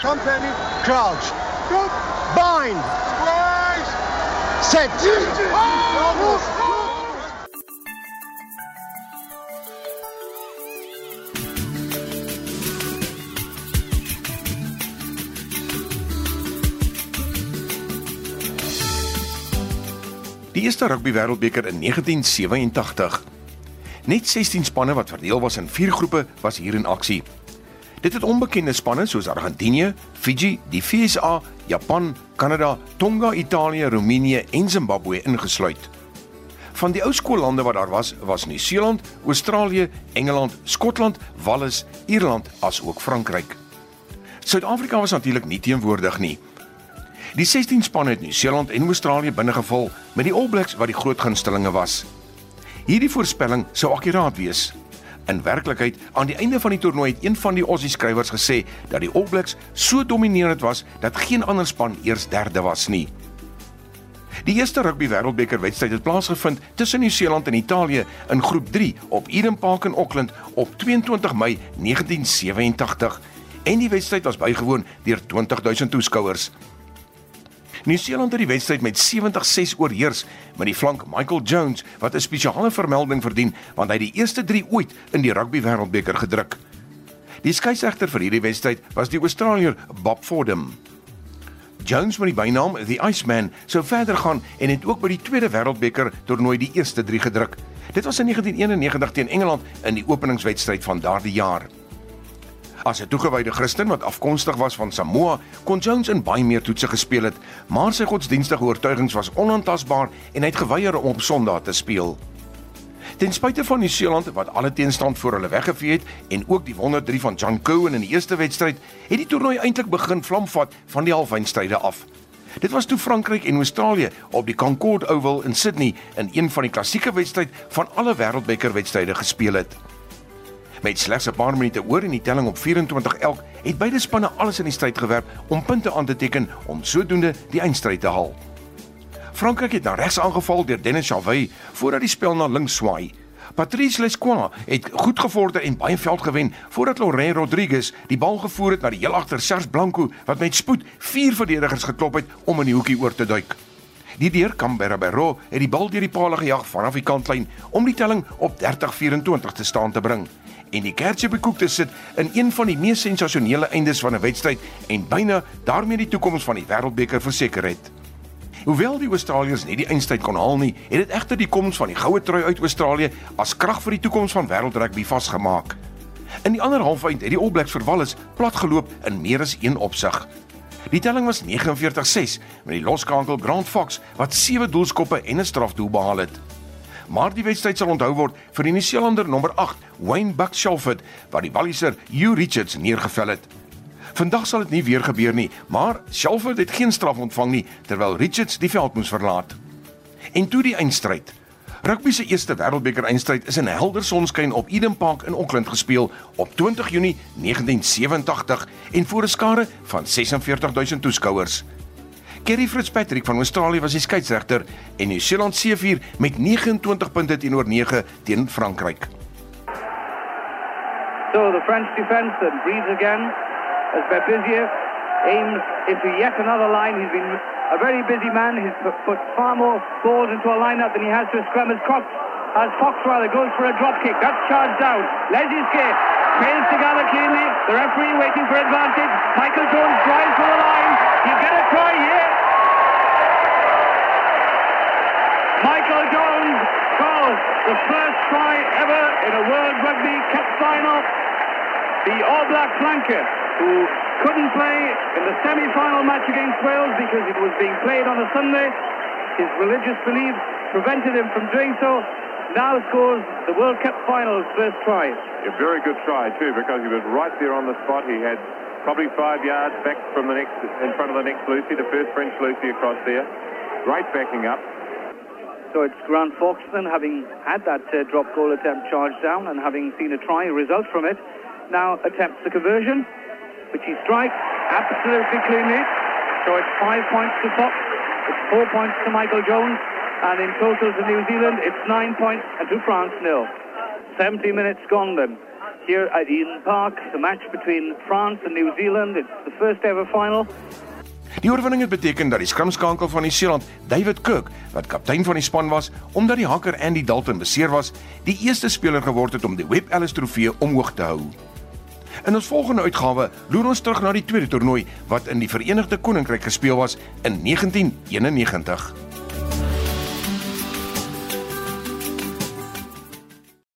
Company, crouch. Bind. Set. Die eerste rugby wêreldbeker in 1987. Net 16 spanne wat verdeel was in 4 groepe was hier in aksie. Dit het onbekende spanne soos Argentinië, Fiji, die VSA, Japan, Kanada, Tonga, Italië, Roemenië en Zimbabwe ingesluit. Van die ou skoollande wat daar was, was Nieu-Seeland, Australië, Engeland, Skotland, Wallis, Ierland asook Frankryk. Suid-Afrika was natuurlik nie teenwoordig nie. Die 16 spanne het Nieu-Seeland en Australië binnegeval met die All Blacks wat die groot gunstelinge was. Hierdie voorspelling sou akkuraat wees. In werklikheid, aan die einde van die toernooi het een van die Aussie skrywers gesê dat die All Blacks so dominerend was dat geen ander span eers derde was nie. Die eerste rugby wêreldbeker wedstryd het plaasgevind tussen Nieu-Seeland en Italië in groep 3 op Eden Park in Auckland op 22 Mei 1987 en die wedstryd was bygewoon deur 20000 toeskouers. Nieu-Seeland het die wedstryd met 70-6 oorheers met die flank Michael Jones wat 'n spesiale vermelding verdien want hy het die eerste 3 ooit in die rugby wêreldbeker gedruk. Die skeieregter vir hierdie wedstryd was die Australier Bob Fordham. Jones met die bynaam The Iceman sou verder gaan en het ook by die tweede wêreldbeker toernooi die eerste 3 gedruk. Dit was in 1991 teen Engeland in die openingswedstryd van daardie jaar. As 'n toegewyde Christen wat afkomstig was van Samoa, kon Jones in baie meer toetse gespeel het, maar sy godsdienstige oortuigings was onaantastbaar en hy het geweier om op Sondag te speel. Ten spyte van Nieu-Seeland wat alle teenstand voor hulle weggevee het en ook die 103 van John Cowan in die eerste wedstryd, het die toernooi eintlik begin vlamvat van die halfeindstryde af. Dit was toe Frankryk en Australië op die Concorde Oval in Sydney in een van die klassieke wedstryd van alle wêreldbeker wedstryde gespeel het. Met slegs 'n paar minute oor in die telling op 24 elk, het beide spanne alles in die stryd gewerp om punte aan te teken om sodoende die eindstryd te haal. Frankryk het na regs aangeval deur Dennis Chavey voordat die spel na links swaai. Patrice Lesquin het goed gevorder en baie veld gewen voordat Laurent Rodriguez die bal gevoer het na die heel agter Serge Blanco wat met spoed vier verdedigers geklop het om in die hoekie oor te duik. Die deur Canberra Barrow het die bal deur die paal gejag vanaf die kantlyn om die telling op 30-24 te staan te bring en die kertjie bekoek te sit in een van die mees sensasionele eindes van 'n wedstryd en byna daarmee die toekoms van die Wêreldbeker verseker het. Hoewel die Australiërs nie die eindstryd kon haal nie, het dit egter die koms van die goue trui uit Australië as krag vir die toekoms van wêreldrugby vasgemaak. In die ander halfeind het die All Blacks verwalles platgeloop in meer as een opsig. Die telling was 49-6 met die loskankel Grant Fox wat 7 doelskoppe en 'n strafdoel behaal het maar die wedstryd sal onthou word vir die Nieu-Seelander nommer 8, Wayne Buck Shelford, wat die Walliser Hugh Richards neergevel het. Vandag sal dit nie weer gebeur nie, maar Shelford het geen straf ontvang nie terwyl Richards die veld moes verlaat. En toe die eindstryd. Rugby se eerste wêreldbeker eindstryd is in helder sonskyn op Eden Park in Auckland gespeel op 20 Junie 1987 en voor 'n skare van 46000 toeskouers. Kerry Fitzpatrick van Australië was die skeieregter en New Zealand C4 met 29 punte teenoor 9 teen Frankryk. So the French defense then breathes again as Bepizier aims into yet another line. He's been a very busy man. He's put far more balls into a lineup than he has to scrum as Cox. As Fox rather goes for a drop kick. That's charged down. Leziske fails to gather cleanly. The referee waiting for advantage. Michael Jones drives for the line. You get a try here. The first try ever in a World Rugby Cup final. The All Black flanker, who couldn't play in the semi-final match against Wales because it was being played on a Sunday. His religious beliefs prevented him from doing so. Now scores the World Cup final's first try. A very good try too, because he was right there on the spot. He had probably five yards back from the next, in front of the next Lucy, the first French Lucy across there. Great backing up. So it's Grant Foxton, having had that uh, drop goal attempt charged down and having seen a try result from it, now attempts the conversion, which he strikes absolutely cleanly. So it's five points to Fox, it's four points to Michael Jones, and in total to New Zealand, it's nine points and to France nil. 70 minutes gone then. here at Eden Park, the match between France and New Zealand. It's the first ever final. Die oorwinning het beteken dat die skrimskankel van Nieu-Seeland, David Cook, wat kaptein van die span was, omdat die hakker Andy Dalton beseer was, die eerste speler geword het om die Webb Ellis Trofee omhoog te hou. In ons volgende uitgawe loer ons terug na die tweede toernooi wat in die Verenigde Koninkryk gespeel was in 1991.